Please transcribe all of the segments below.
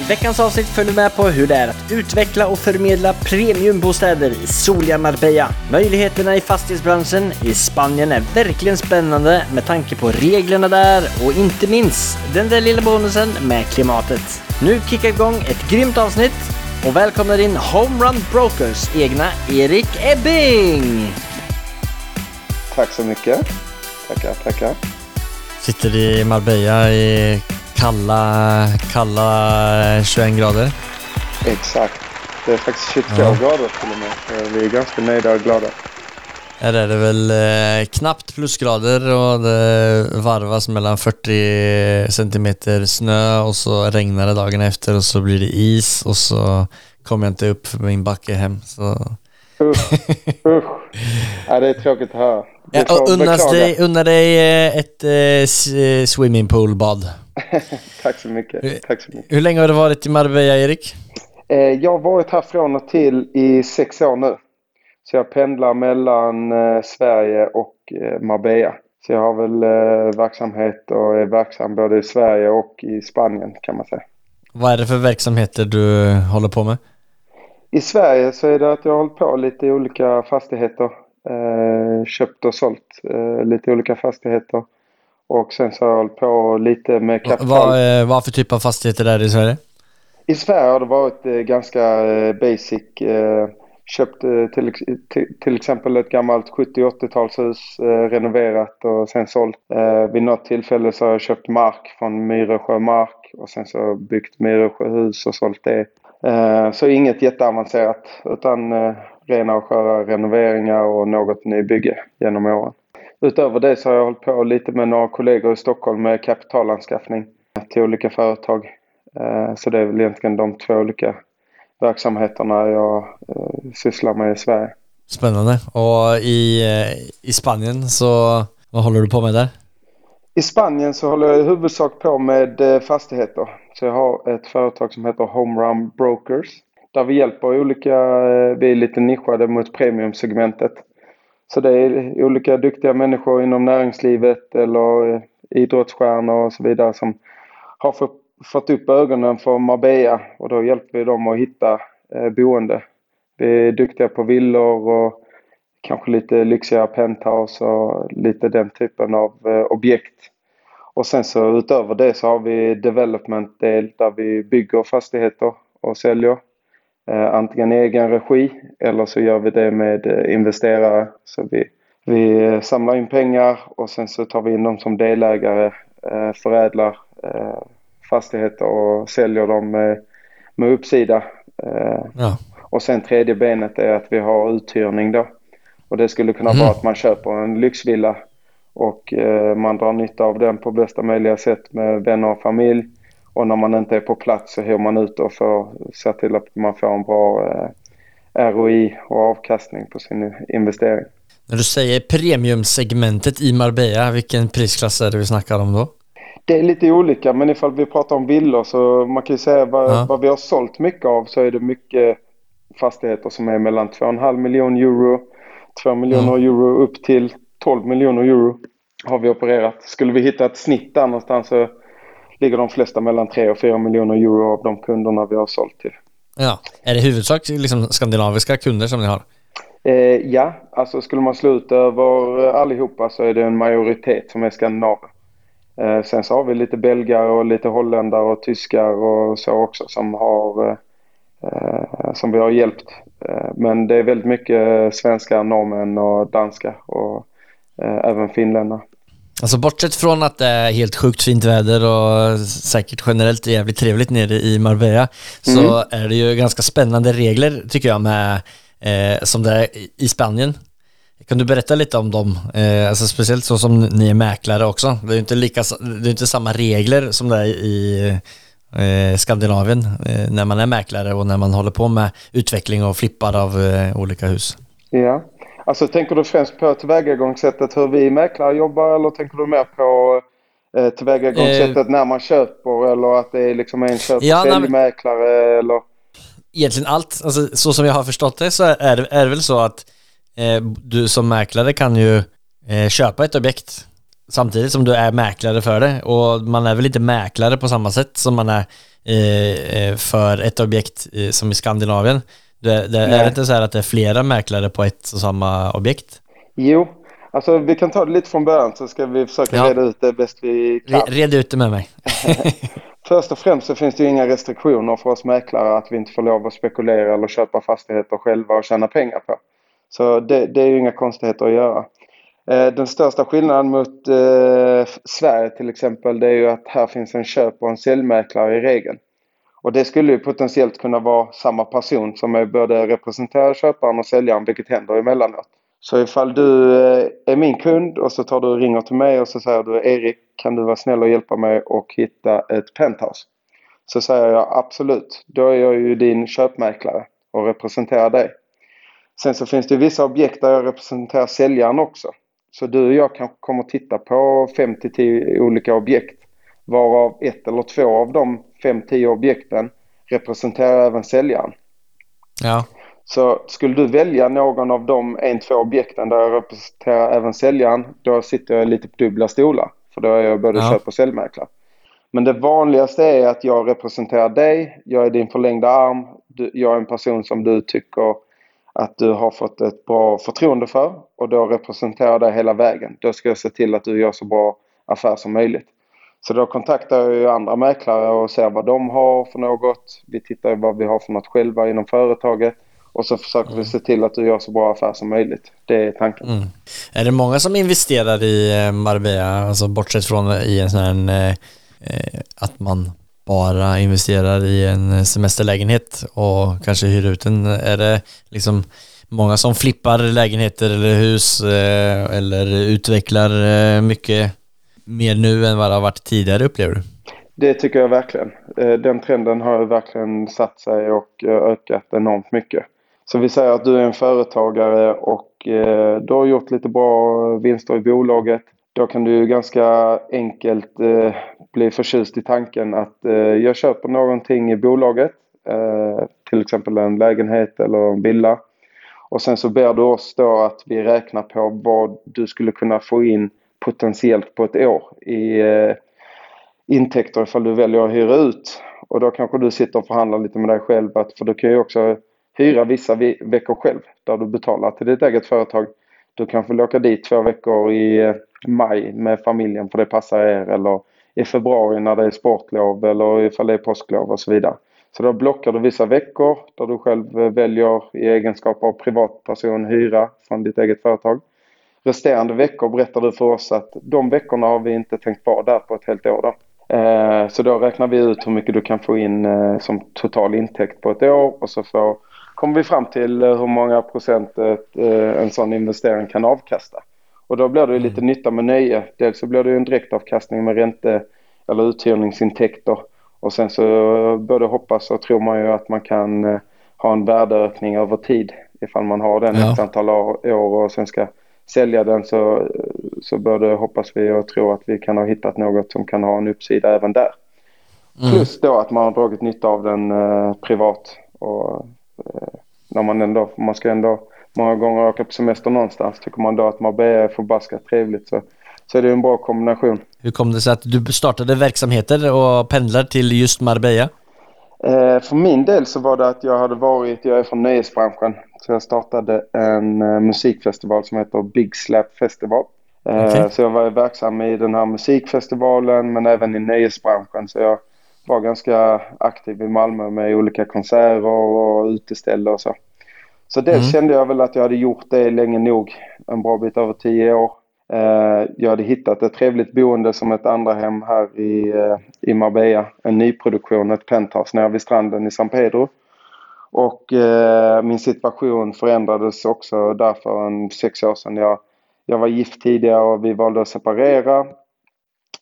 I veckans avsnitt följer du med på hur det är att utveckla och förmedla premiumbostäder i soliga Marbella. Möjligheterna i fastighetsbranschen i Spanien är verkligen spännande med tanke på reglerna där och inte minst den där lilla bonusen med klimatet. Nu kickar igång ett grymt avsnitt och välkomnar in Homerun Brokers egna Erik Ebbing! Tack så mycket. Tackar, tackar. Sitter i Marbella i kalla, kalla 21 grader. Exakt. Det är faktiskt 22 Ja. grader till och med. Vi är ganska nöjda och glada. Här är det väl eh, knappt plusgrader och det varvas mellan 40 centimeter snö och så regnar det dagen efter och så blir det is och så kommer jag inte upp för min backe hem. Så. Usch, usch. Ja, det är tråkigt att höra. Ja, beklagar. dig, unna dig eh, ett eh, eh, swimmingpoolbad. Tack så mycket. Tack så mycket. Hur länge har du varit i Marbella, Erik? Eh, jag har varit här från och till i sex år nu. Så jag pendlar mellan eh, Sverige och eh, Marbella. Så jag har väl verksamhet och är verksam både i Sverige och i Spanien kan man säga. Vad är det för verksamheter du håller på med? I Sverige så är det att jag har hållit på lite i olika fastigheter. Köpt och sålt lite olika fastigheter. Och sen så har jag hållit på lite med kapital. Vad, eh, vad för typ av fastigheter är det i Sverige? I Sverige har det varit eh, ganska eh, basic. Köpt till, till, exempel ett gammalt 70-80-talshus, eh, renoverat och sen sålt. Vid något tillfälle så har jag köpt mark från Myresjö Mark och sen så byggt Myresjöhus och sålt det. Så inget jätteavancerat utan rena och sköra renoveringar och något nybygge genom åren. Utöver det så har jag hållit på lite med några kollegor i Stockholm med kapitalanskaffning till olika företag. Eh, Så det är väl egentligen de två olika verksamheterna jag eh, sysslar med i Sverige. Spännande. Och i, eh, i Spanien så, vad håller du på med där? I Spanien så håller jag i huvudsak på med fastigheter. Så jag har ett företag som heter Homerun Brokers. Där vi hjälper olika, vi är lite nischade mot premiumsegmentet. Så det är olika duktiga människor inom näringslivet eller idrottsstjärnor och så vidare som har fått, upp ögonen för Marbella och då hjälper vi dem att hitta eh, boende. Vi är duktiga på villor och kanske lite lyxigare penthouse och lite den typen av eh, objekt. Och sen så utöver det så har vi development-del där vi bygger fastigheter och säljer. Eh, antingen i egen regi eller så gör vi det med eh, investerare. Så vi, vi eh, samlar in pengar och sen så tar vi in dem som delägare, förädlar fastigheter och säljer dem med, med uppsida. Ja. och sen tredje benet är att vi har uthyrning då. Och det skulle kunna Mhm. vara att man köper en lyxvilla och eh, man drar nytta av den på bästa möjliga sätt med vänner och familj. Och när man inte är på plats så hyr man ut och får se till att man får en bra eh, ROI och avkastning på sin investering. När du säger premiumsegmentet i Marbella, vilken prisklass är det vi snackar om då? Det är lite olika men ifall vi pratar om villor så man kan ju säga vad, Ja. vad vi har sålt mycket av så är det mycket fastigheter som är mellan 2,5 miljoner euro, 2 miljoner euro upp till 12 miljoner euro har vi opererat. Skulle vi hitta ett snitt där någonstans så ligger de flesta mellan 3 och 4 miljoner euro av de kunderna vi har sålt till. Ja. Är det huvudsak liksom skandinaviska kunder som ni har? Eh, ja, alltså skulle man slå ut över allihopa så är det en majoritet som är skandinaver. Eh, sen så har vi lite belgare och lite holländare och tyskar och så också som har eh, eh, som vi har hjälpt. Eh, men det är väldigt mycket svenskar, norrmän och danskar och eh, även finländare. Alltså bortsett från att det är helt sjukt fint väder och säkert generellt jävligt trevligt nere i Marbella så är det ju ganska spännande regler tycker jag med eh, som det är i- i Spanien. Kan du berätta lite om dem? Eh, alltså speciellt så som ni är mäklare också. Det är ju inte, lika, det är inte samma regler som det är i eh, Skandinavien eh, när man är mäklare och när man håller på med utveckling och flippar av eh, olika hus. Ja, Alltså tänker du främst på tillvägagångssättet hur vi mäklare jobbar eller tänker du mer på eh, tillvägagångssättet eh, när man köper eller att det är liksom en köp ja, säljmäklare eller? Egentligen allt. Alltså, så som jag har förstått det så är det, är det väl så att eh, du som mäklare kan ju eh, köpa ett objekt samtidigt som du är mäklare för det och man är väl inte mäklare på samma sätt som man är eh, eh för ett objekt som i Skandinavien. Det, det är det inte så här att det är flera mäklare på ett och samma objekt? Jo, alltså vi kan ta det lite från början så ska vi försöka ja. reda ut det bäst vi kan. Red ut det med mig. Först och främst så finns det ju inga restriktioner för oss mäklare att vi inte får lov att spekulera eller köpa fastigheter själva och tjäna pengar på. Så det, det är ju inga konstigheter att göra. Eh, den största skillnaden mot eh, Sverige till exempel det är ju att här finns en köp och en säljmäklare i regeln. Och det skulle ju potentiellt kunna vara samma person som är både representerar köparen och säljaren vilket händer emellanåt. Så ifall du eh, är min kund och så tar du och ringer till mig och så säger du Erik kan du vara snäll och hjälpa mig och hitta ett penthouse? Så säger jag absolut, då är jag ju din köpmäklare och representerar dig. Sen så finns det vissa objekt där jag representerar säljaren också. Så du och jag kanske kommer titta på 5-10 olika objekt varav ett eller två av dem 5-10 objekten representerar även säljaren. Ja. Så skulle du välja någon av de en, två objekten där jag representerar även säljaren, då sitter jag lite på dubbla stolar. För då är jag både ja. köp och säljmäklare. Men det vanligaste är att jag representerar dig, jag är din förlängda arm, jag är en person som du tycker att du har fått ett bra förtroende för och då representerar jag dig hela vägen. Då ska jag se till att du gör så bra affär som möjligt. Så då kontaktar jag ju andra mäklare och ser vad de har för något. Vi tittar vad vi har för något själva inom företaget. Och så försöker mm. vi se till att du gör så bra affär som möjligt. Det är tanken. Mm. Är det många som investerar i eh, Marbella, alltså bortsett från i en sån här eh, att man bara investerar i en semesterlägenhet och kanske hyr ut den? Är det liksom många som flippar lägenheter eller hus eh, eller utvecklar eh, mycket mer nu än vad det har varit tidigare upplever du? Det tycker jag verkligen. Eh, den trenden har verkligen satt sig och eh, ökat enormt mycket. Så vi säger att du är en företagare och eh, du har gjort lite bra vinster i bolaget. Då kan du ganska enkelt bli förtjust i tanken att jag köper någonting i bolaget. Till exempel en lägenhet eller en villa. Och sen så ber du oss då att vi räknar på vad du skulle kunna få in potentiellt på ett år i eh, intäkter ifall du väljer att hyra ut. Och då kanske du sitter och förhandlar lite med dig själv. Att, för du kan ju också hyra vissa veckor själv där du betalar till ditt eget företag. Du kanske vill åka dit två veckor i eh, maj med familjen för det passar er. Eller i februari när det är sportlov eller ifall det är påsklov och så vidare. Så då blockar du vissa veckor där du själv eh, väljer i egenskap av privatperson hyra från ditt eget företag resterande veckor berättar du för oss att de veckorna har vi inte tänkt vara där på ett helt år. Då. Eh, så då räknar vi ut hur mycket du kan få in eh, som total intäkt på ett år och så får, kommer vi fram till eh, hur många procent en sån investering kan avkasta. Och då blir det lite mm. nytta med nöje. Dels så blir det en direktavkastning med ränte eller uthyrningsintäkter. Och sen så både hoppas och tror man ju att man kan ha en värdeökning över tid ifall man har den ja. ett antal år och sen ska sälja den så, så både hoppas vi och tror att vi kan ha hittat något som kan ha en uppsida även där. Mm. Plus då att man har dragit nytta av den eh, privat och eh, när man ändå, man ska ändå många gånger åka på semester någonstans. Tycker man då att Marbella är förbaskat trevligt så, så är det en bra kombination. Hur kom det sig att du startade verksamheter och pendlar till just Marbella? Eh, för min del så var det att jag hade varit, jag är från nöjesbranschen, så jag startade en uh, musikfestival som heter Big Slap Festival. Uh, okay. Så jag var verksam i den här musikfestivalen men även i nöjesbranschen. Så jag var ganska aktiv i Malmö med olika konserter och uteställen och så. Så dels mm. kände jag väl att jag hade gjort det länge nog, en bra bit över tio år. Uh, jag hade hittat ett trevligt boende som ett andra hem här i, i Marbella. En nyproduktion, ett penthouse nere vid stranden i San Pedro. Och eh, min situation förändrades också därför en sex år sedan. Jag, jag var gift tidigare och vi valde att separera.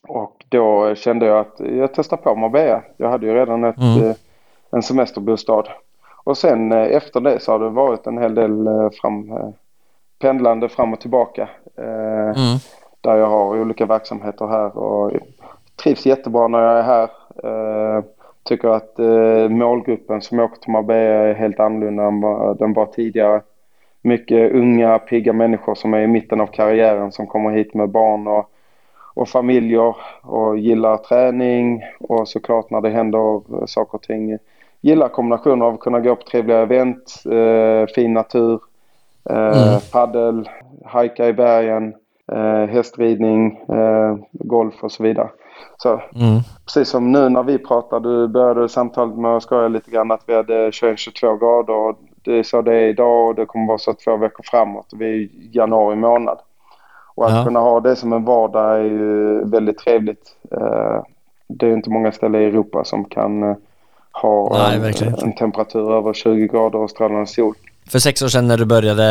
Och då kände jag att jag testar på Marbella. Jag hade ju redan ett, mm. eh, en semesterbostad. Och sen eh, efter det så har det varit en hel del eh, fram, eh, pendlande fram och tillbaka. Mm. Där jag har olika verksamheter här och trivs jättebra när jag är här. Tycker att målgruppen som åker till Marbella är helt annorlunda än vad den var tidigare. Mycket unga, pigga människor som är i mitten av karriären som kommer hit med barn och och familjer och gillar träning och såklart när det händer saker och ting. Gillar kombinationen av att kunna gå på trevliga event, eh, fin natur, eh, mm. paddel, hajka i bergen, eh, hästridning, eh, golf och så vidare. Så mm. precis som nu när vi pratade, du började samtalet med att skoja lite grann att vi hade 21-22 grader och det är så det är idag och det kommer vara så två veckor framåt. Vi är i januari månad. Och att ja. kunna ha det som en vardag är ju väldigt trevligt. Eh, det är inte många ställen i Europa som kan eh, ha Nej, en, en, temperatur över 20 grader och strålande sol. För sex år sedan när du började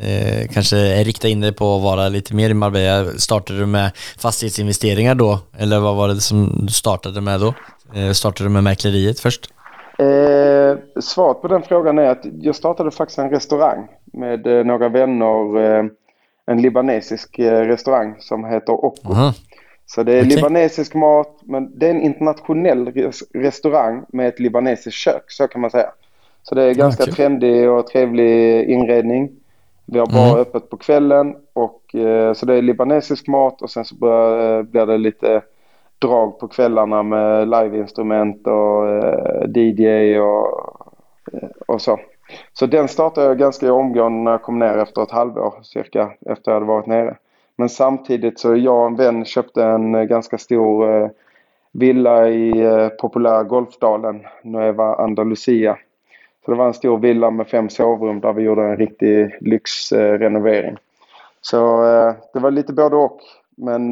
eh, kanske rikta in dig på att vara lite mer i Marbella, startade du med fastighetsinvesteringar då? Eller vad var det som du startade med då? Eh, startade du med mäkleriet först? Eh, svaret på den frågan är att jag startade faktiskt en restaurang med eh, några vänner eh, en libanesisk eh, restaurang som heter Okko. Aha. Så det är okay. libanesisk mat, men det är en internationell restaurang med ett libanesiskt kök, så kan man säga. Så det är ganska okay. trendig och trevlig inredning. Vi har bara mm. öppet på kvällen och eh, så det är libanesisk mat och sen så börjar, eh, blir det lite drag på kvällarna med liveinstrument och eh, DJ och, eh, och så. Så den startade jag ganska omgående när jag kom ner efter ett halvår cirka efter jag hade varit nere. Men samtidigt så jag och en vän köpte en eh, ganska stor eh, villa i eh, populära Golfdalen, Nueva Andalusia. Så det var en stor villa med fem sovrum där vi gjorde en riktig lyxrenovering. Så det var lite både och. Men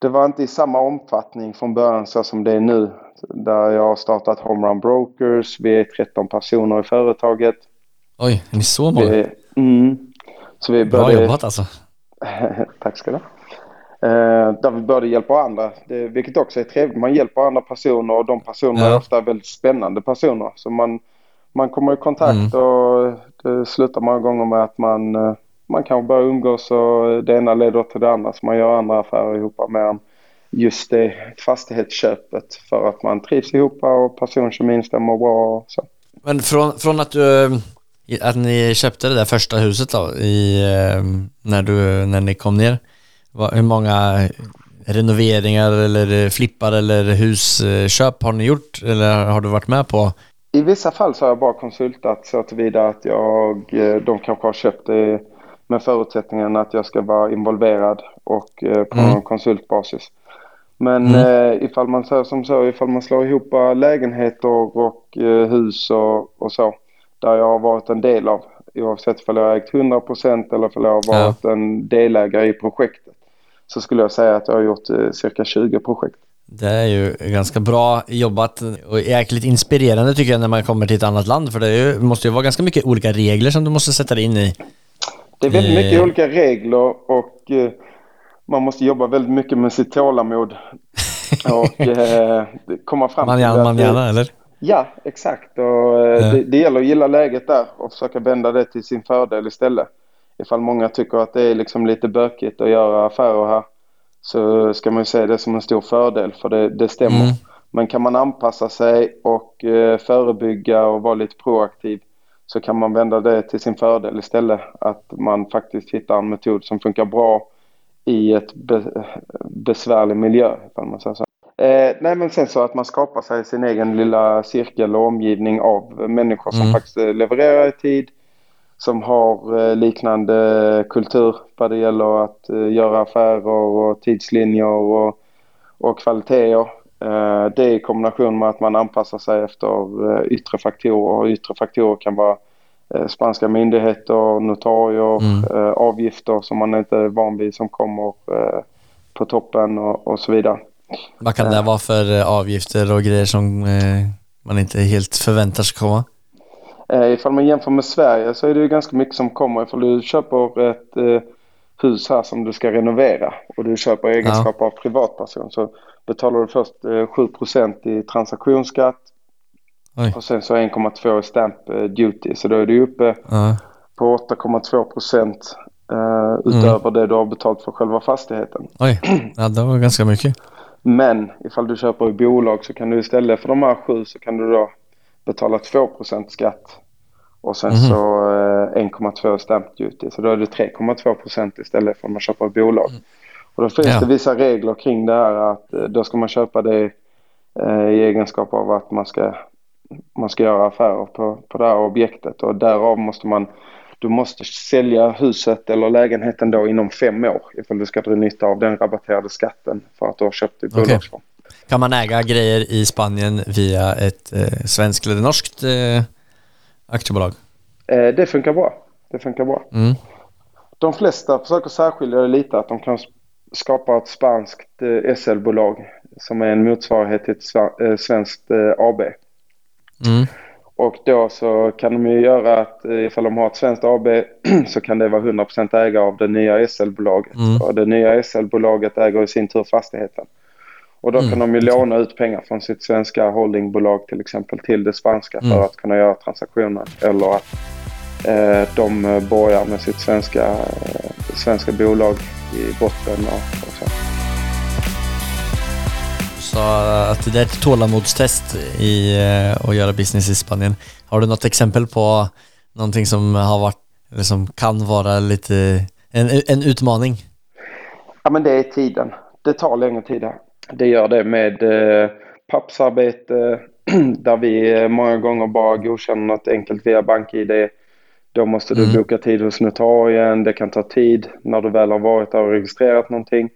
det var inte i samma omfattning från början så som det är nu. Där jag har startat Homerun Brokers. Vi är 13 personer i företaget. Oj, är ni så många? Vi, mm, så vi började, Bra jobbat alltså. tack ska du ha. Eh, där vi började hjälpa andra, det, vilket också är trevligt. Man hjälper andra personer och de personerna ja. är ofta väldigt spännande personer. Så man, man kommer i kontakt mm. och det slutar många gånger med att man eh, man kanske börjar umgås och det ena leder till det andra så man gör andra affärer ihop med just det fastighetsköpet för att man trivs ihop och personkemin stämmer bra och så. Men från, från att du att ni köpte det där första huset då i, eh, när, du, när ni kom ner. Hur många renoveringar eller flippar eller husköp har ni gjort eller har du varit med på? I vissa fall så har jag bara konsultat så tillvida att jag, eh, de kanske har köpt det med förutsättningen att jag ska vara involverad och eh, på mm. konsultbasis. Men mm. eh, ifall man säger som så, ifall man slår ihop lägenheter och eh, hus och, och, så, där jag har varit en del av, oavsett om jag har ägt 100% eller om jag har varit ja. en delägare i projektet, så skulle jag säga att jag har gjort eh, cirka 20 projekt. Det är ju ganska bra jobbat och jäkligt inspirerande tycker jag när man kommer till ett annat land, för det ju, måste ju vara ganska mycket olika regler som du måste sätta dig in i. Det är väldigt mycket olika regler och eh, man måste jobba väldigt mycket med sitt tålamod. och eh, komma fram man gärna, till Man gärna, eller? Ja, exakt. Och, eh, det, det gäller att gilla läget där och försöka vända det till sin fördel istället. Ifall många tycker att det är liksom lite bökigt att göra affärer här så ska man ju se det som en stor fördel för det, det stämmer. Mm. Men kan man anpassa sig och eh, förebygga och vara lite proaktiv så kan man vända det till sin fördel istället. Att man faktiskt hittar en metod som funkar bra i ett be besvärlig miljö. Om man säger så. Eh, nej men sen så att man skapar sig sin egen lilla cirkel och omgivning av människor som mm. faktiskt levererar i tid. Som har eh, liknande kultur vad det gäller att eh, göra affärer och tidslinjer och, och kvaliteter. Eh, det i kombination med att man anpassar sig efter yttre faktorer. Och yttre faktorer kan vara spanska myndigheter, notarier, mm. avgifter som man inte är van vid som kommer på toppen och, och så vidare. Vad kan det vara för avgifter och grejer som man inte helt förväntar sig komma? Ifall man jämför med Sverige så är det ju ganska mycket som kommer. Ifall du köper ett hus här som du ska renovera och du köper egenskap ja. av privatperson så betalar du först eh, 7% i transaktionsskatt Oj. och sen så 1,2 i stamp eh, duty. Så då är du uppe ja. på 8,2 procent eh, utöver det du har betalt för själva fastigheten. Oj, ja, det var ganska mycket. Men ifall du köper i bolag så kan du istället för de här sju så kan du då betala 2 procent skatt och sen Mhm. så eh, 1,2 stamp duty. Så då är det 3,2 procent istället för om man köper i bolag. Och då finns Ja. det vissa regler kring det här att eh, då ska man köpa det eh, i egenskap av att man ska, man ska göra affärer på, på det här objektet och därav måste man du måste sälja huset eller lägenheten då inom fem år ifall du ska dra nytta av den rabatterade skatten för att du har köpt i bolagsform. Kan man äga grejer i Spanien via ett eh, svenskt eller norskt eh, aktiebolag? Eh, det funkar bra. Det funkar bra. Mm. De flesta försöker särskilja det lite att de kan skapa ett spanskt eh, SL-bolag som är en motsvarighet till ett eh, svenskt eh, AB. Mm. Och då så kan de ju göra att eh, ifall de har ett svenskt AB så kan det vara 100% ägare av det nya SL-bolaget. Mm. Och det nya SL-bolaget äger i sin tur fastigheten. Och då Mm, kan de ju låna ut pengar från sitt svenska holdingbolag till exempel till det spanska Mm. för att kunna göra transaktionen. Eller att eh, de eh, borgar med sitt svenska, eh, svenska bolag i botten och, och så. Så att det är ett tålamodstest i eh, att göra business i Spanien. Har du något exempel på någonting som har varit, eller som kan vara lite, en, en utmaning? Ja, men det är tiden. Det tar längre tid här. Det gör det med eh, pappsarbete där vi eh, många gånger bara godkänner något enkelt via BankID. Då måste du Mm. boka tid hos notarien. Det kan ta tid när du väl har varit där och registrerat någonting.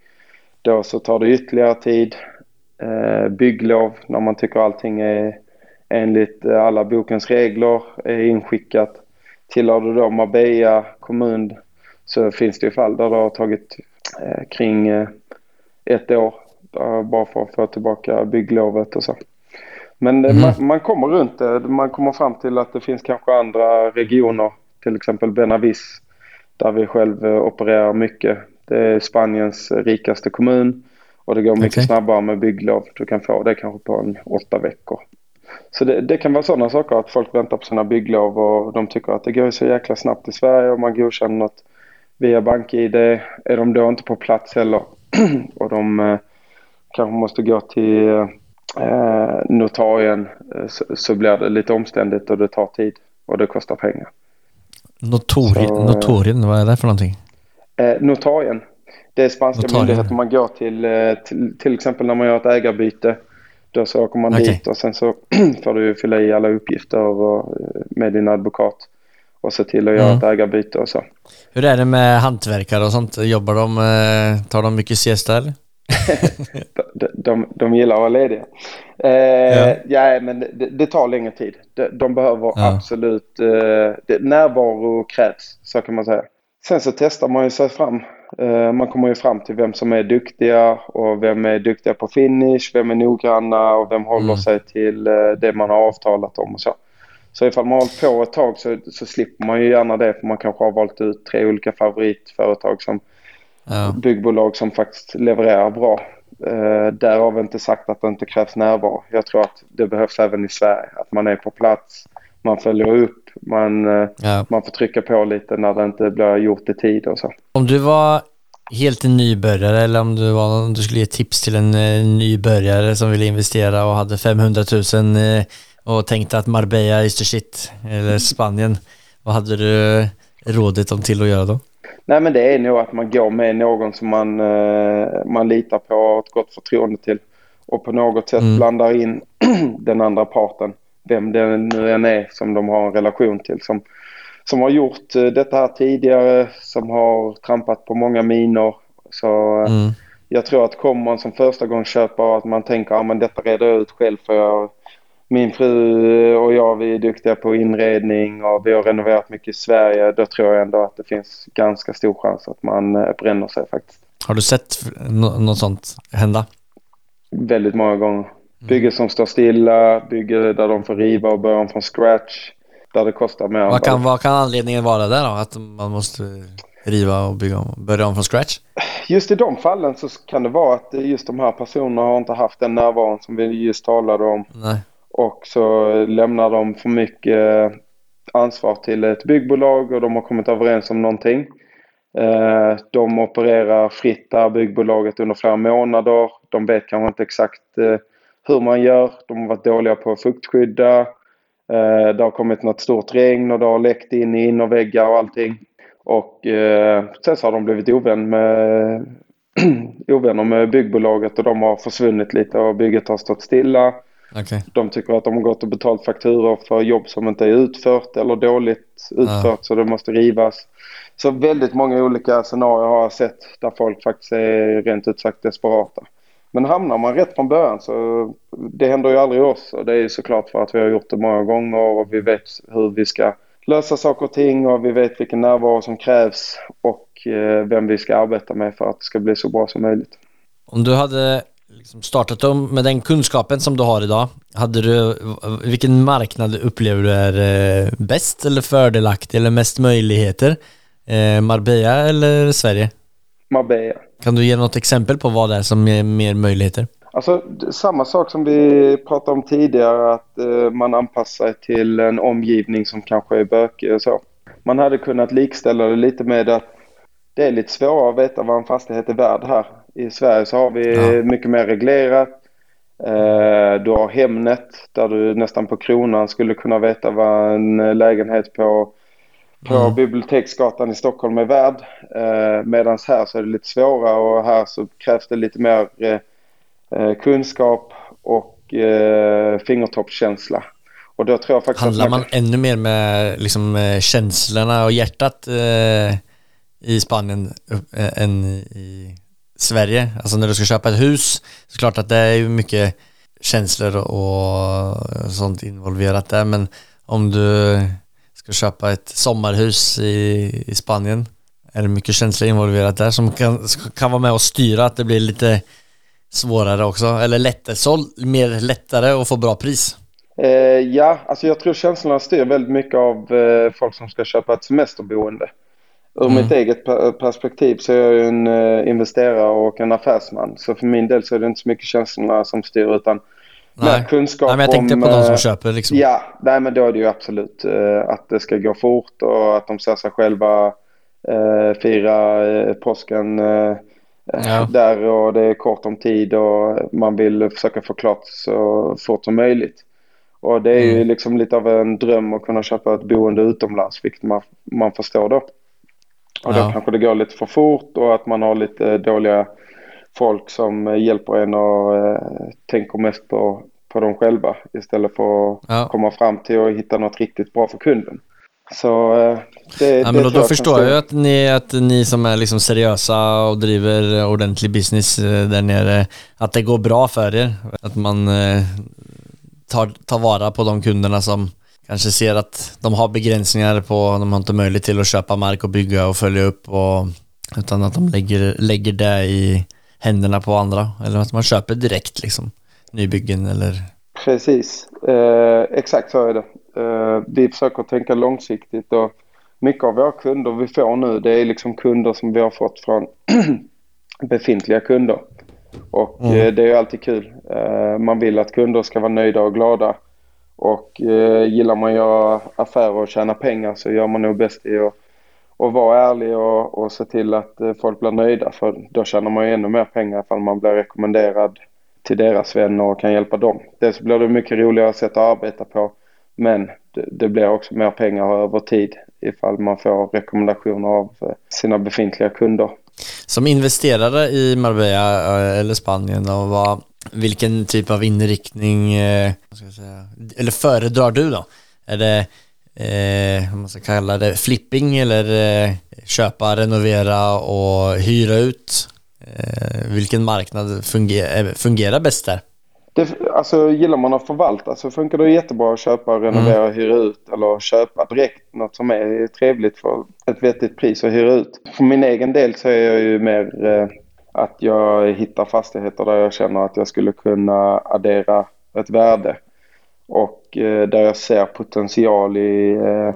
Då så tar det ytterligare tid. Eh, bygglov när man tycker allting är enligt alla bokens regler är inskickat. Tillhör du då Marbella kommun så finns det ju fall där det har tagit eh, kring eh, ett år bara för att få tillbaka bygglovet och så. Men Mhm. man, man kommer runt det. Man kommer fram till att det finns kanske andra regioner, till exempel Benavis, där vi själv eh, opererar mycket. Det är Spaniens rikaste kommun och det går mycket Okej. snabbare med bygglov. Du kan få det kanske på en åtta veckor. Så det, det kan vara sådana saker att folk väntar på sina bygglov och de tycker att det går så jäkla snabbt i Sverige och man godkänner något via BankID. Är de då inte på plats heller och de eh, kanske måste gå till eh, notarien eh, så, så blir det lite omständigt och det tar tid och det kostar pengar. Notori, Så- notorien, vad är det för någonting? Eh, notarien, det är spanska Notarien. myndigheter man går till, eh, till, till exempel när man gör ett ägarbyte. Då så åker man Okej. dit och sen så får du fylla i alla uppgifter och, eh, med din advokat och se till att göra Mm. ett ägarbyte och så. Hur är det med hantverkare och sånt? Jobbar de, eh, tar de mycket siesta eller? de, de, de gillar att vara lediga. Eh, Ja. ja. men det, det tar längre tid. De, de behöver Ja. absolut... Eh, det, närvaro krävs, så kan man säga. Sen så testar man ju sig fram. Eh, man kommer ju fram till vem som är duktiga och vem är duktiga på finish, vem är noggranna och vem håller Mm. sig till eh, det man har avtalat om och så. Så ifall man har hållit på ett tag så, så slipper man ju gärna det för man kanske har valt ut tre olika favoritföretag som Ja. byggbolag som faktiskt levererar bra. Eh, därav inte sagt att det inte krävs närvaro. Jag tror att det behövs även i Sverige. Att man är på plats, man följer upp, man, eh, Ja. man får trycka på lite när det inte blir gjort i tid och så. Om du var helt nybörjare eller om du, var, om du skulle ge tips till en eh, nybörjare som ville investera och hade 500 000 eh, och tänkte att Marbella is the shit eller Spanien. Vad hade du rådet dem till att göra då? Nej men det är nog att man går med någon som man, eh, man litar på och har ett gott förtroende till. Och på något sätt Mm. blandar in den andra parten. Vem det nu än är som de har en relation till. Som, som har gjort eh, detta här tidigare, som har trampat på många minor. Så eh, Mm. jag tror att kommer man som första gång köpa att man tänker att ah, detta reder jag ut själv för jag, min fru och jag vi är duktiga på inredning och vi har renoverat mycket i Sverige. Då tror jag ändå att det finns ganska stor chans att man eh, bränner sig faktiskt. Har du sett nå- något sånt hända? Väldigt många gånger. Bygge som står stilla, bygge där de får riva och börja om från scratch. Där det kostar mer. Vad kan, vad kan anledningen vara där då? Att man måste riva och bygga om, börja om från scratch? Just i de fallen så kan det vara att just de här personerna har inte haft den närvaron som vi just talade om. Nej. Och så lämnar de för mycket eh, ansvar till ett byggbolag och de har kommit överens om någonting. Eh, de opererar fritt där, byggbolaget under flera månader. De vet kanske inte exakt eh, hur man gör. De har varit dåliga på att fuktskydda. Det har kommit något stort regn och det har läckt in i innerväggar och allting. Och sen så har de blivit ovän med, ovänner med byggbolaget och de har försvunnit lite och bygget har stått stilla. Okay. De tycker att de har gått och betalt fakturor för jobb som inte är utfört eller dåligt utfört ja. så det måste rivas. Så väldigt många olika scenarier har jag sett där folk faktiskt är rent ut sagt desperata. Men hamnar man rätt från början så det händer ju aldrig oss och det är ju såklart för att vi har gjort det många gånger och vi vet hur vi ska lösa saker och ting och vi vet vilken närvaro som krävs och eh, vem vi ska arbeta med för att det ska bli så bra som möjligt. Om du hade liksom startat om med den kunskapen som du har idag, hade du, vilken marknad upplever du är eh, bäst eller fördelaktig eller mest möjligheter? Eh, Marbella eller Sverige? Marbella. Kan du ge något exempel på vad det är som ger mer möjligheter? Alltså samma sak som vi pratade om tidigare att eh, man anpassar sig till en omgivning som kanske är bökig och så. Man hade kunnat likställa det lite med att det är lite svårare att veta vad en fastighet är värd här. I Sverige så har vi ja. mycket mer reglerat. Eh, du har Hemnet där du nästan på kronan skulle kunna veta vad en lägenhet på på mm. Biblioteksgatan i Stockholm är värd. Eh, Medan här så är det lite svårare och här så krävs det lite mer eh, kunskap och fingertoppskänsla. Och då tror jag faktiskt Handlar man, ännu mer med liksom, känslorna och hjärtat eh, i Spanien eh, än i Sverige? Alltså när du ska köpa ett hus, så klart att det är ju mycket känslor och sånt involverat där, men om du ska köpa ett sommarhus i, i Spanien. Är det mycket känslor involverat där som kan, kan vara med och styra att det blir lite svårare också? Eller lättare, så mer lättare och få bra pris? Eh, ja, alltså jag tror känslorna styr väldigt mycket av eh, folk som ska köpa ett semesterboende. Ur mm. mitt eget perspektiv så är jag ju en eh, investerare och en affärsman. Så för min del så är det inte så mycket känslorna som styr utan Nej. Med kunskap nej, men jag tänkte om, på de som eh, köper liksom. Ja, nej men då är det ju absolut uh, att det ska gå fort och att de ser sig själva fira påsken ja. där och det är kort om tid och man vill försöka få klart så fort som möjligt. Och det är mm. ju liksom lite av en dröm att kunna köpa ett boende utomlands, vilket man, man förstår då. Och ja. då kanske det går lite för fort och att man har lite dåliga folk som hjälper en och eh, tänker mest på, på dem själva istället för att ja. komma fram till att hitta något riktigt bra för kunden. Så eh, det, ja, men då, då jag förstår jag att ni, att ni som är liksom seriösa och driver ordentlig business eh, där nere, att det går bra för er. Att man eh, tar, tar vara på de kunderna som kanske ser att de har begränsningar på, de har inte möjlighet till att köpa mark och bygga och följa upp och utan att de lägger, lägger det i händerna på andra eller att man köper direkt liksom nybyggen eller? Precis, eh, exakt så är det. Eh, vi försöker tänka långsiktigt och mycket av våra kunder vi får nu det är liksom kunder som vi har fått från befintliga kunder. Och mm. eh, det är alltid kul. Eh, man vill att kunder ska vara nöjda och glada. Och eh, gillar man att göra affärer och tjäna pengar så gör man nog bäst i att och vara ärlig och, och se till att eh, folk blir nöjda för då tjänar man ju ännu mer pengar ifall man blir rekommenderad till deras vänner och kan hjälpa dem. Dels blir det mycket roligare sätt att arbeta på men det, det blir också mer pengar över tid ifall man får rekommendationer av eh, sina befintliga kunder. Som investerare i Marbella eh, eller Spanien och vad, vilken typ av inriktning ska säga, eller föredrar du då? Är det eh, vad man ska kalla det, flipping eller eh, köpa, renovera och hyra ut? Eh, vilken marknad funger eh, fungerar bäst där? Det, alltså gillar man att förvalta så funkar det jättebra att köpa, renovera, mm. hyra ut eller köpa direkt något som är trevligt för ett vettigt pris att hyra ut. För min egen del så är jag ju mer eh, att jag hittar fastigheter där jag känner att jag skulle kunna addera ett värde och eh, där jag ser potential i eh,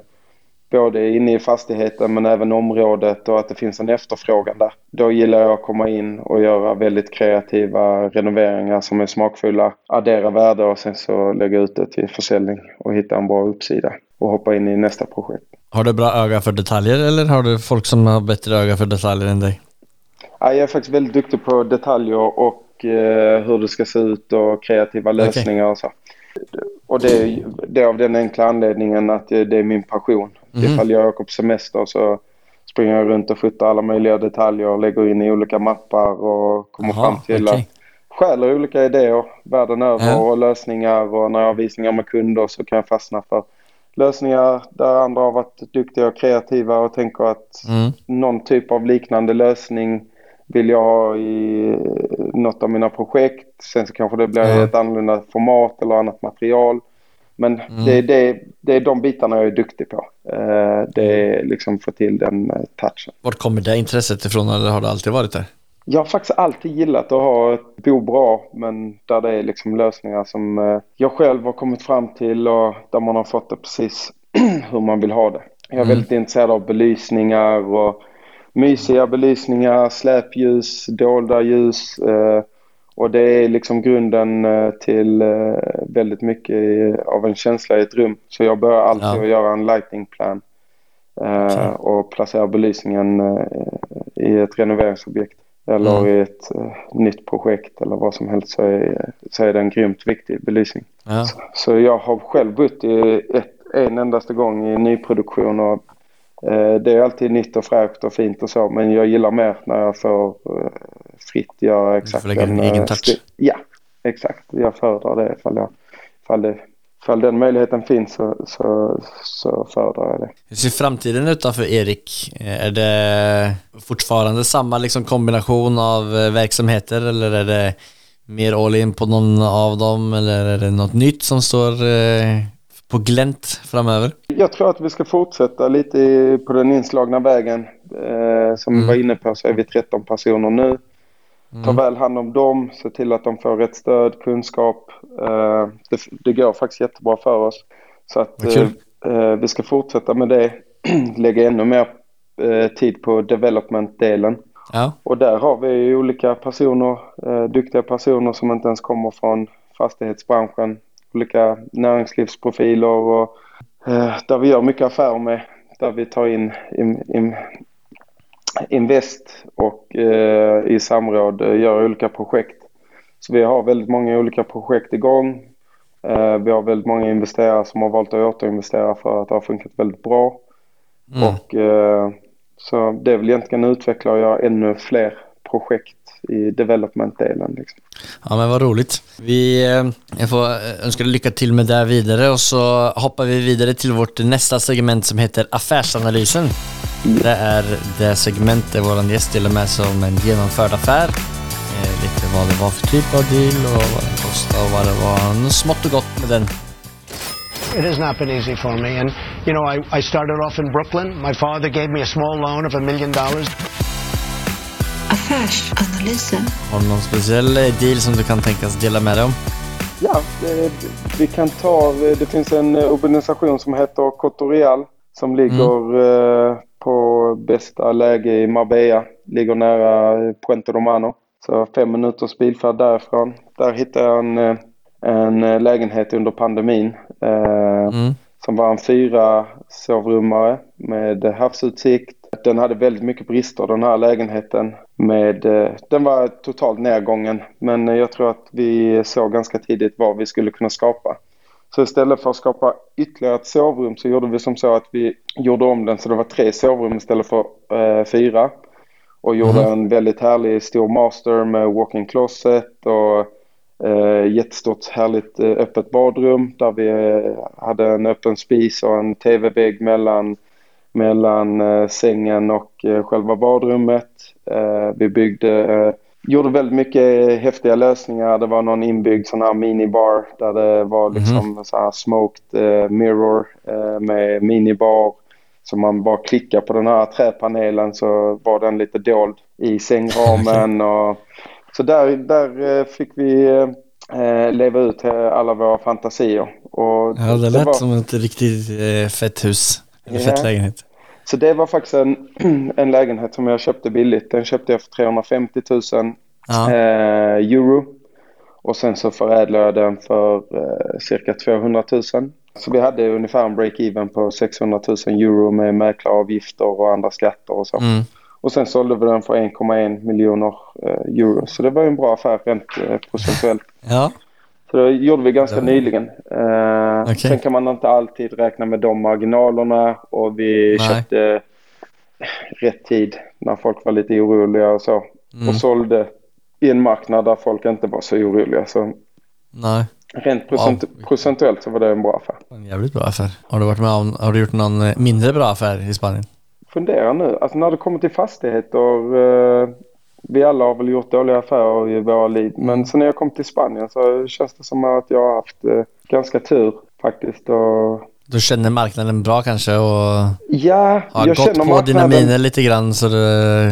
både inne i fastigheten men även området och att det finns en efterfrågan där. Då gillar jag att komma in och göra väldigt kreativa renoveringar som är smakfulla, addera värde och sen så lägga ut det till försäljning och hitta en bra uppsida. och hoppa in i nästa projekt. Har du bra öga för detaljer eller har du folk som har bättre öga för detaljer än dig? Ja, jag är faktiskt väldigt duktig på detaljer och eh, hur det ska se ut och kreativa lösningar och så. Och det, är- det är av den enkla anledningen att det, är min passion. Mhm. Ifall jag åker på semester så springer jag runt och fotar alla möjliga detaljer och lägger in i olika mappar och kommer Jaha, fram till okej. att stjäler olika idéer världen över Ja. och lösningar och när jag har visningar med kunder så kan jag fastna för lösningar där andra har varit duktiga och kreativa och tänker att Mm. någon typ av liknande lösning vill jag ha i något av mina projekt. Sen så kanske det blir Ja. ett annorlunda format eller annat material. Men Mm. det, det, det är de bitarna jag är duktig på. Eh, det är liksom få till den eh, touchen. Vart kommer det intresset ifrån eller har det alltid varit där? Jag har faktiskt alltid gillat att ha ett bo bra men där det är liksom lösningar som eh, jag själv har kommit fram till och där man har fått det precis hur man vill ha det. Jag är Mm. väldigt intresserad av belysningar och mysiga belysningar, släpljus, dolda ljus eh, och det är liksom grunden eh, till eh, väldigt mycket av en känsla i ett rum. Så jag börjar alltid Ja. att göra en lighting plan Okej. och placera belysningen i ett renoveringsobjekt eller Mm. i ett nytt projekt eller vad som helst så är, så är det en grymt viktig belysning. Ja. Så jag har själv bott i ett, en endaste gång i nyproduktion och det är alltid nytt och fräscht och fint och så men jag gillar mer när jag får eh, fritt göra exakt lägga din egen eh, touch. Ja, exakt. Jag föredrar det ifall, jag, ifall, det, ifall den möjligheten finns så, så, så föredrar jag det. Hur ser framtiden ut då för Erik? Eh, Är det fortfarande samma liksom kombination av eh, verksamheter eller är det mer all in på någon av dem eller är det något nytt som står eh, på glänt framöver? Jag tror att vi ska fortsätta lite på den inslagna vägen. Eh, som vi Mm. var inne på så är vi 13 personer nu. Ta väl hand om dem, se till att de får rätt stöd, kunskap. Eh, det, det går faktiskt jättebra för oss. Så att eh, eh, vi ska fortsätta med det. Lägga ännu mer eh, tid på development-delen. Ja, Och där har vi olika personer, eh, duktiga personer som inte ens kommer från fastighetsbranschen. Olika näringslivsprofiler och eh, där vi gör mycket affärer med. Där vi tar in, in, in Invest och eh, i samråd eh, gör olika projekt. Så vi har väldigt många olika projekt igång. Eh, vi har väldigt många investerare som har valt att återinvestera för att det har funkat väldigt bra. mm. Och, eh, så det väl egentligen utveckla och göra ännu fler projekt i development-delen. Liksom ja men vad roligt. Vi, eh, jag får eh, önska dig lycka till med det vidare och så hoppar vi vidare till vårt nästa segment som heter Affärsanalysen. Det är det segment där vår gäst delar med sig om en genomförd affär. Eh, lite vad det var för typ av deal och vad den kostade och vad det var något smått och gott med den. It has not been easy for me. And, you know, I, I started off in Brooklyn. My father gave me a small loan of a million dollars. Affärsanalysen. Har du någon speciell eh, deal som du kan tänkas dela med dig om? Ja, vi kan ta, det finns en eh, organisation som heter Cotorial som ligger eh, på bästa läge i Marbella. Ligger nära Puente Romano. Så fem minuters bilfärd därifrån. Där hittade jag en, en lägenhet under pandemin. Mm. som var en fyra sovrummare med havsutsikt. Den hade väldigt mycket brister den här lägenheten. Med, eh, den var totalt nedgången men jag tror att vi såg ganska tidigt vad vi skulle kunna skapa. Så istället för att skapa ytterligare ett sovrum så gjorde vi som så att vi gjorde om den så det var tre sovrum istället för eh, fyra. Och gjorde en väldigt härlig stor master med walk-in closet och eh, jättestort härligt eh, öppet badrum där vi eh, hade en öppen spis och en tv-vägg mellan, mellan eh, sängen och eh, själva badrummet. Eh, vi byggde, gjorde väldigt mycket häftiga lösningar. Det var någon inbyggd sån här minibar där det var liksom så här smoked mirror med minibar. Så man bara klickar på den här träpanelen så var den lite dold i sängramen. Och, så där, där fick vi eh, leva ut alla våra fantasier. Och Ja, det lät var, som ett riktigt eh, fett hus. Eller fett lägenhet. Så det var faktiskt en, en lägenhet som jag köpte billigt. Den köpte jag för 350 000 Ja. eh, euro. Och sen så förädlade jag den för eh, cirka 200 000. Så vi hade ungefär en break-even på 600 000 euro med mäklaravgifter och andra skatter och så. Mm. Och sen sålde vi den för 1,1 miljoner eh, euro. Så det var en bra affär rent eh, procentuellt. Ja. Så det gjorde vi ganska nyligen. Eh, Okej. Sen kan man inte alltid räkna med de marginalerna och vi Nej. köpte rätt tid när folk var lite oroliga och så. Mm. Och sålde i en marknad där folk inte var så oroliga. Så Nej. rent procent, procentuellt så var det en bra affär. En jävligt bra affär. Har du varit med om, har du gjort någon eh, mindre bra affär i Spanien? Fundera nu, alltså när det kommer till fastigheter. Eh, vi alla har väl gjort dåliga affärer i våra liv. Men sen när jag kom till Spanien så känns det som att jag har haft eh, ganska tur faktiskt. Och, Du känner marknaden bra kanske och ja, har jag gått känner på dina marknaden. miner lite grann så du eh,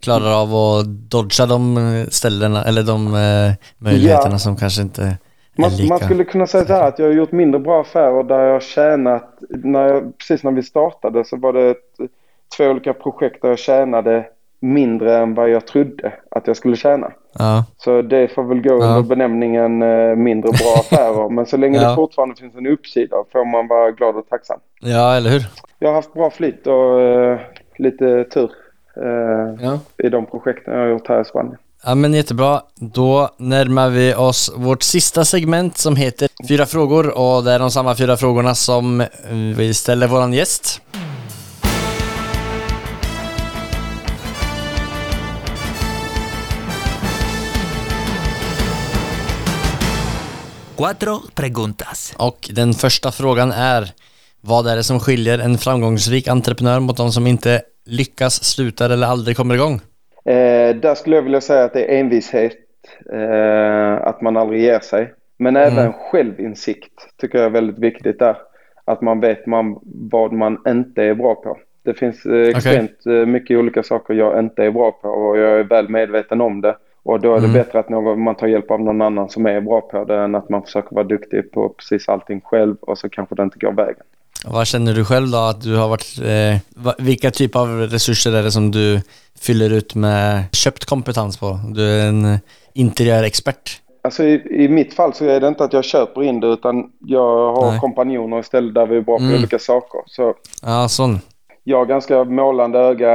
klarar av att dodga de ställena eller de eh, möjligheterna Ja. som kanske inte är Man, man skulle kunna säga så här att jag har gjort mindre bra affärer där jag har tjänat, när jag, precis när vi startade så var det ett, två olika projekt där jag tjänade mindre än vad jag trodde att jag skulle tjäna. Ja, Så det får väl gå Ja. under benämningen eh, mindre bra affärer. Men så länge Ja. det fortfarande finns en uppsida får man vara glad och tacksam. ja eller hur? Jag har haft bra flyt och eh, lite tur eh, Ja. i de projekten jag har gjort här i Spanien. Ja men jättebra. Då närmar vi oss vårt sista segment som heter Fyra frågor och det är de samma fyra frågorna som vi ställer våran gäst. Cuatro preguntas. Och den första frågan är Vad är det som skiljer en framgångsrik entreprenör mot de som inte lyckas, slutar eller aldrig kommer igång? Eh, där skulle jag vilja säga att det är envishet. Eh, att man aldrig ger sig. Men även självinsikt tycker jag är väldigt viktigt där. Att man vet man, vad man inte är bra på. Det finns eh, extremt eh, mycket olika saker jag inte är bra på och jag är väl medveten om det. Och då är det bättre att någon, man tar hjälp av någon annan som är bra på det än att man försöker vara duktig på precis allting själv och så kanske det inte går vägen. Vad känner du själv då att du har varit, eh, vilka typer av resurser är det som du fyller ut med köpt kompetens på? Du är en interiörexpert. Alltså i, i mitt fall så är det inte att jag köper in det utan jag har Nej. kompanjoner istället där vi är bra på Mm. olika saker. Så Ja, sån. Jag har ganska målande öga.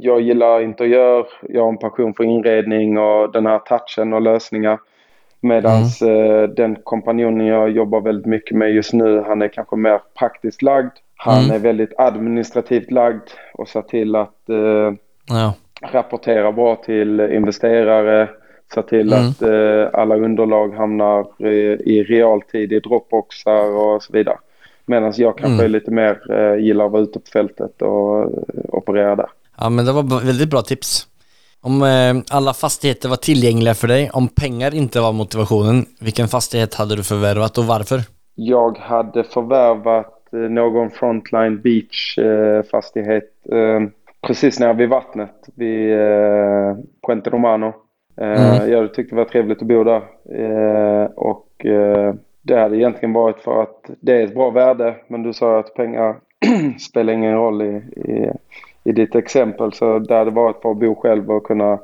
Jag gillar interiör. Jag har en passion för inredning och den här touchen och lösningar. Medan den kompanjonen jag jobbar väldigt mycket med just nu, han är kanske mer praktiskt lagd. Han Mm. är väldigt administrativt lagd och ser till att eh, Ja. rapportera bra till investerare. Se till Mm. att eh, alla underlag hamnar i, i realtid i Dropboxar och så vidare. Medan jag kanske Mm. är lite mer eh, gillar att vara ute på fältet och eh, operera där. ja, men det var väldigt bra tips. Om eh, alla fastigheter var tillgängliga för dig, om pengar inte var motivationen, vilken fastighet hade du förvärvat och varför? Jag hade förvärvat eh, någon Frontline Beach eh, fastighet eh, precis nära vid vattnet vid eh, Puente Romano. Mm. Jag tyckte det var trevligt att bo där. Och det hade egentligen varit för att det är ett bra värde. Men du sa att pengar spelar ingen roll i, i, i ditt exempel. Så det hade varit för att bo själv och kunna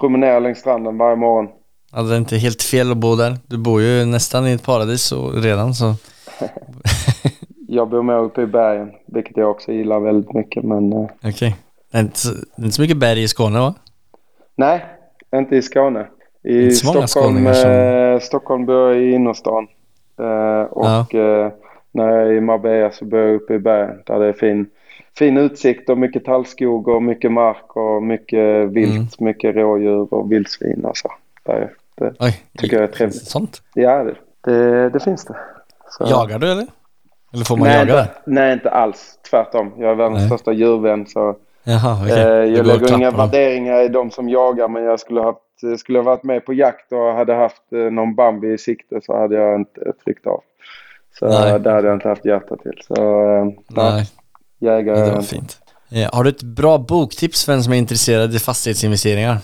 promenera längs stranden varje morgon. Ja, det är inte helt fel att bo där. Du bor ju nästan i ett paradis och redan så. Jag bor mer uppe i bergen, vilket jag också gillar väldigt mycket. Men eh, Okej. Det, är inte så- det är inte så mycket berg i Skåne va? Nej, inte i Skåne. I Stockholm, eh, Stockholm bor jag i innerstan. Eh, och eh, när jag är i Marbella så bor jag uppe i bergen där det är fin, fin utsikt och mycket tallskog och mycket mark och mycket vilt, Mm. mycket rådjur och vildsvin och så. Där, det, Oj. Tycker jag är trevligt. Sånt. ja, det, det, det finns det. Så. Jagar du eller? Eller får man nej, jaga där? nej, inte alls. Tvärtom. Jag är världens Nej. största djurvän så Jaha, okej. Eh, Jag lägger inga värderingar i de som jagar men jag skulle ha skulle ha varit med på jakt och hade haft eh, någon Bambi i sikte så hade jag inte tryckt av. Så Nej. där hade jag inte haft hjärta till. Så eh, nej, jägare det var jag fint. Eh, Har du ett bra boktips för en som är intresserad i fastighetsinvesteringar?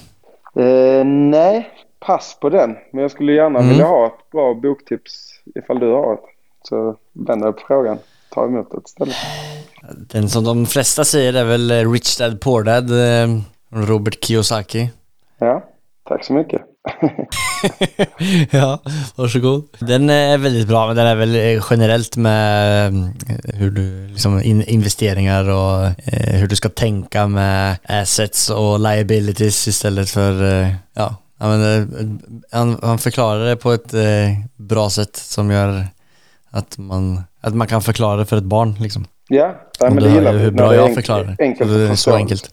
Eh, nej, pass på den. Men jag skulle gärna Mm. vilja ha ett bra boktips ifall du har ett. Så vänder jag på frågan. Ta emot det istället. Den som de flesta säger är väl eh, Rich Dad Poor Dad, eh, Robert Kiyosaki. Ja, tack så mycket. ja, varsågod. Den är väldigt bra, men den är väl eh, generellt med eh, hur du, liksom in, investeringar och eh, hur du ska tänka med assets och liabilities istället för, eh, ja, men, eh, han, han förklarar det på ett eh, bra sätt som gör att man, att man kan förklara det för ett barn liksom. Ja, nej, men det gillar vi. hur bra jag förklarar det. Enkelt Så det är så enkelt.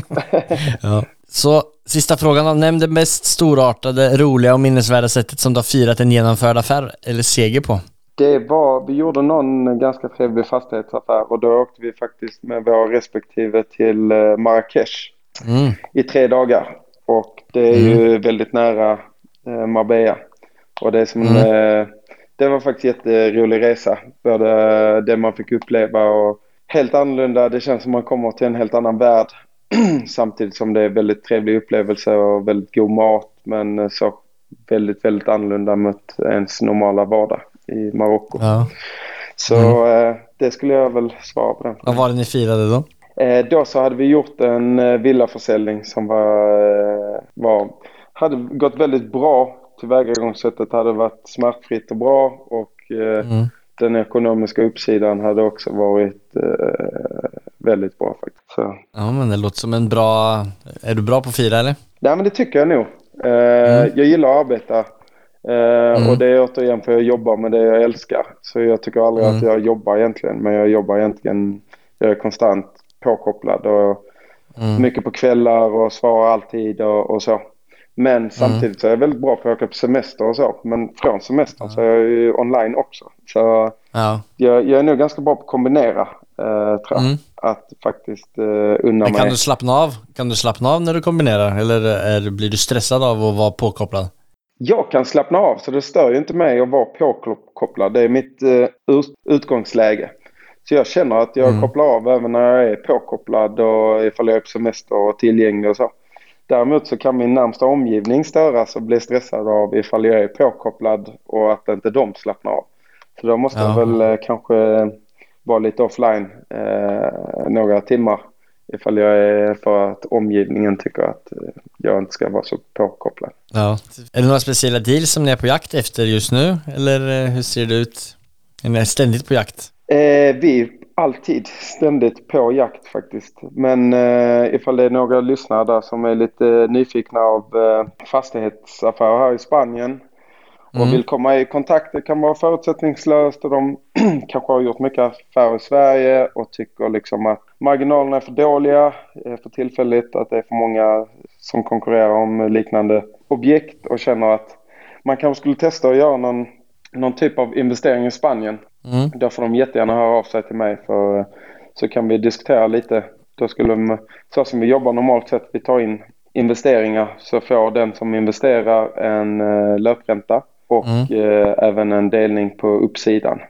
ja. Så sista frågan då. Nämn det mest storartade, roliga och minnesvärda sättet som du har firat en genomförd affär eller seger på. Det var, vi gjorde någon ganska trevlig fastighetsaffär och då åkte vi faktiskt med våra respektive till eh, Marrakesh Mm. i tre dagar. Och det är ju väldigt nära eh, Marbella. Och det är som en, eh, det var faktiskt en jätterolig resa. Både det man fick uppleva och helt annorlunda. Det känns som man kommer till en helt annan värld. Samtidigt som det är väldigt trevlig upplevelse och väldigt god mat. Men så väldigt, väldigt annorlunda mot ens normala vardag i Marocko. Ja. Så eh, det skulle jag väl svara på den. Vad var det ni firade då? Eh, då så hade vi gjort en eh, villaförsäljning som var, var, hade gått väldigt bra. Tillvägagångssättet hade varit smärtfritt och bra och eh, Mm. den ekonomiska uppsidan hade också varit eh, väldigt bra faktiskt. Så, Ja men det låter som en bra... Är du bra på att fira eller? nej men det tycker jag nog. Eh, Jag gillar att arbeta. Eh, Och det är återigen för jag jobbar med det jag älskar. Så jag tycker aldrig att jag jobbar egentligen. Men jag jobbar egentligen, jag är konstant påkopplad och mycket på kvällar och svarar alltid och, och så. Men samtidigt så är jag väldigt bra på att åka på semester och så. Men från semestern så är jag ju online också. Så Ja. jag, jag är nog ganska bra på att kombinera, eh. Mm. Att faktiskt eh, unna Men kan mig. du slappna av? Kan du slappna av när du kombinerar? Eller är, blir du stressad av att vara påkopplad? Jag kan slappna av så det stör ju inte mig att vara påkopplad. Det är mitt eh, ut- utgångsläge. Så jag känner att jag kopplar av även när jag är påkopplad och ifall jag är på semester och tillgänglig och så. Däremot så kan min närmsta omgivning störas och bli stressad av ifall jag är påkopplad och att inte de slappnar av. Så då måste Ja. jag väl eh, kanske vara lite offline eh, några timmar ifall jag är för att omgivningen tycker att eh, jag inte ska vara så påkopplad. Ja. Är det några speciella deals som ni är på jakt efter just nu? Eller eh, hur ser det ut? Är ni ständigt på jakt? Eh, vi alltid ständigt på jakt faktiskt. Men eh, ifall det är några lyssnare där som är lite nyfikna av eh, fastighetsaffärer här i Spanien och vill komma i kontakt, det kan vara förutsättningslöst och de kanske har gjort mycket affärer i Sverige och tycker liksom att marginalerna är för dåliga eh, för tillfället, att det är för många som konkurrerar om liknande objekt och känner att man kanske skulle testa att göra någon, någon typ av investering i Spanien. Mm. Då får de jättegärna höra av sig till mig för så kan vi diskutera lite. Då skulle de, så som vi jobbar normalt sett, vi tar in investeringar så får den som investerar en eh, löpränta och eh, även en delning på uppsidan.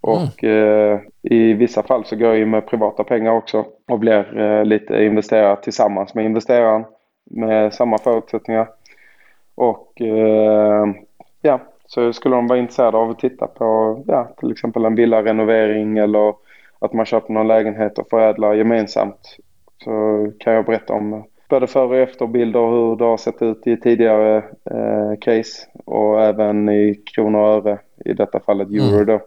Och eh, i vissa fall så går jag in med privata pengar också och blir eh, lite investerad tillsammans med investeraren med samma förutsättningar. Och eh, ja, så skulle de vara intresserade av att titta på ja, till exempel en villarenovering eller att man köper någon lägenhet och förädlar gemensamt så kan jag berätta om både före och efterbilder och hur det har sett ut i tidigare eh, case och även i kronor och öre, i detta fallet euro då.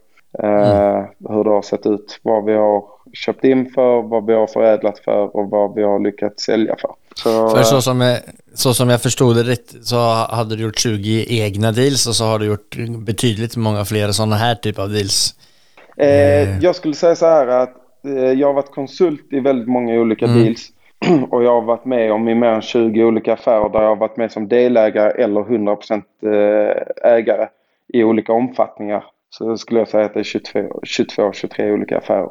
Eh, Hur det har sett ut, vad vi har köpt in för, vad vi har förädlat för och vad vi har lyckats sälja för. Så, För eh, så som, jag, så som jag förstod det rätt så hade du gjort 20 egna deals och så har du gjort betydligt många fler sådana här typ av deals. Eh, jag skulle säga så här att eh, jag har varit konsult i väldigt många olika deals. Och jag har varit med om i mer än 20 olika affärer där jag har varit med som delägare eller 100% eh, ägare i olika omfattningar. Så skulle jag säga att det är 22-23 olika affärer.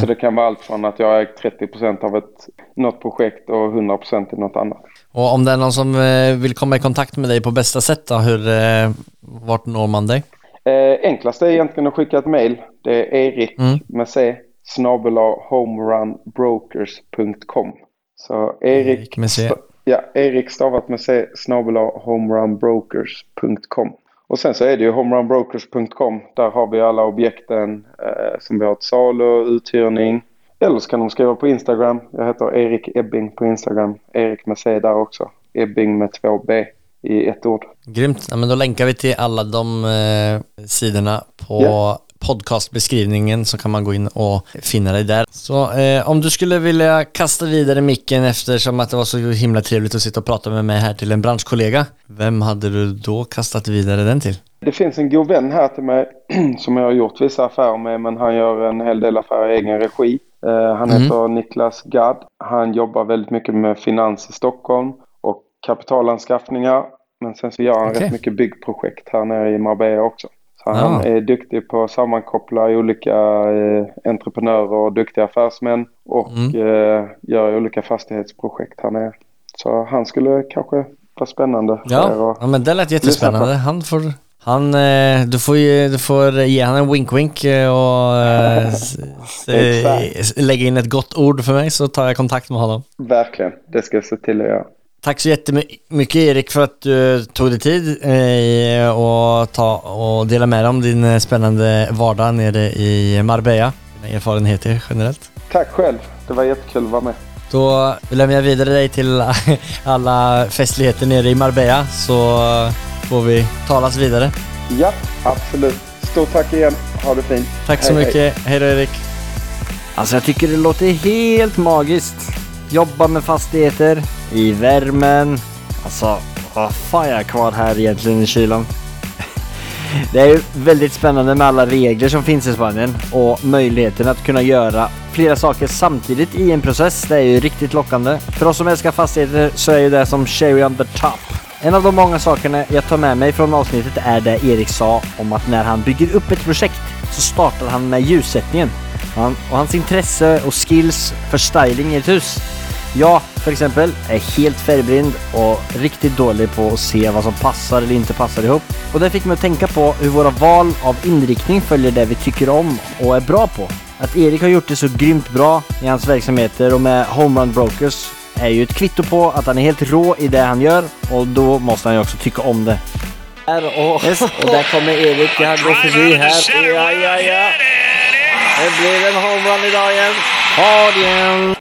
Så det kan vara allt från att jag ägt 30% av ett, något projekt och 100% i något annat. Och om det är någon som eh, vill komma i kontakt med dig på bästa sätt då, hur, eh, vart når man dig? Eh, enklast är egentligen att skicka ett mail. Det är erik med c snabel-a homerunbrokers.com. Så Erik, Erik med C. Ja, Erik stavat med c snabel-a homerunbrokers.com. Och sen så är det ju homerunbrokers.com. Där har vi alla objekten eh, som vi har till salu, uthyrning. Eller så kan de skriva på Instagram. Jag heter Erik Ebbing på Instagram. Erik med C där också. Ebbing med två B. i ett ord. Grymt. Ja, men då länkar vi till alla de eh, sidorna på Ja. Podcastbeskrivningen så kan man gå in och finna dig där. Så eh, om du skulle vilja kasta vidare micken eftersom att det var så himla trevligt att sitta och prata med mig här till en branschkollega. Vem hade du då kastat vidare den till? Det finns en god vän här till mig som jag har gjort vissa affärer med men han gör en hel del affärer i egen regi. Eh, han Mm. heter Niklas Gadd. Han jobbar väldigt mycket med finans i Stockholm och kapitalanskaffningar. Men sen så gör han Okej. rätt mycket byggprojekt här nere i Marbella också. Han Ah. är duktig på att sammankoppla olika eh, entreprenörer och duktiga affärsmän och Mm. eh, gör olika fastighetsprojekt här nere. Så han skulle kanske vara spännande Ja, ja men det lät jättespännande. Han får, han, eh, du, får ju, du får ge han en wink-wink eh, och eh, Exakt. lägga in ett gott ord för mig så tar jag kontakt med honom. Verkligen, det ska jag se till att göra. Tack så jättemycket Erik för att du tog dig tid eh, och, ta, och dela med dig om din eh, spännande vardag nere i Marbella. Dina erfarenheter generellt. Tack själv. Det var jättekul att vara med. Då lämnar jag vidare dig till alla festligheter nere i Marbella så får vi talas vidare. Ja, absolut. Stort tack igen. Ha det fint. Tack så Hej, hej. mycket. Hej då Erik. Alltså jag tycker det låter helt magiskt. Jobba med fastigheter, i värmen. Alltså, vad fan jag är kvar här egentligen i kylan? Det är ju väldigt spännande med alla regler som finns i Spanien och möjligheten att kunna göra flera saker samtidigt i en process. Det är ju riktigt lockande. För oss som älskar fastigheter så är ju det som cherry on the top. En av de många sakerna jag tar med mig från avsnittet är det Erik sa om att när han bygger upp ett projekt så startar han med ljussättningen. Han, och hans intresse och skills för styling i ett hus. Jag för exempel är helt färgblind och riktigt dålig på att se vad som passar eller inte passar ihop. Och det fick mig att tänka på hur våra val av inriktning följer det vi tycker om och är bra på. Att Erik har gjort det så grymt bra i hans verksamheter och med Homerun Brokers är ju ett kvitto på att han är helt rå i det han gör och då måste han ju också tycka om det. Och, yes, och där kommer Erik, han går förbi här. Ja, ja, ja. Det blir en homerun idag igen. Ha det igen!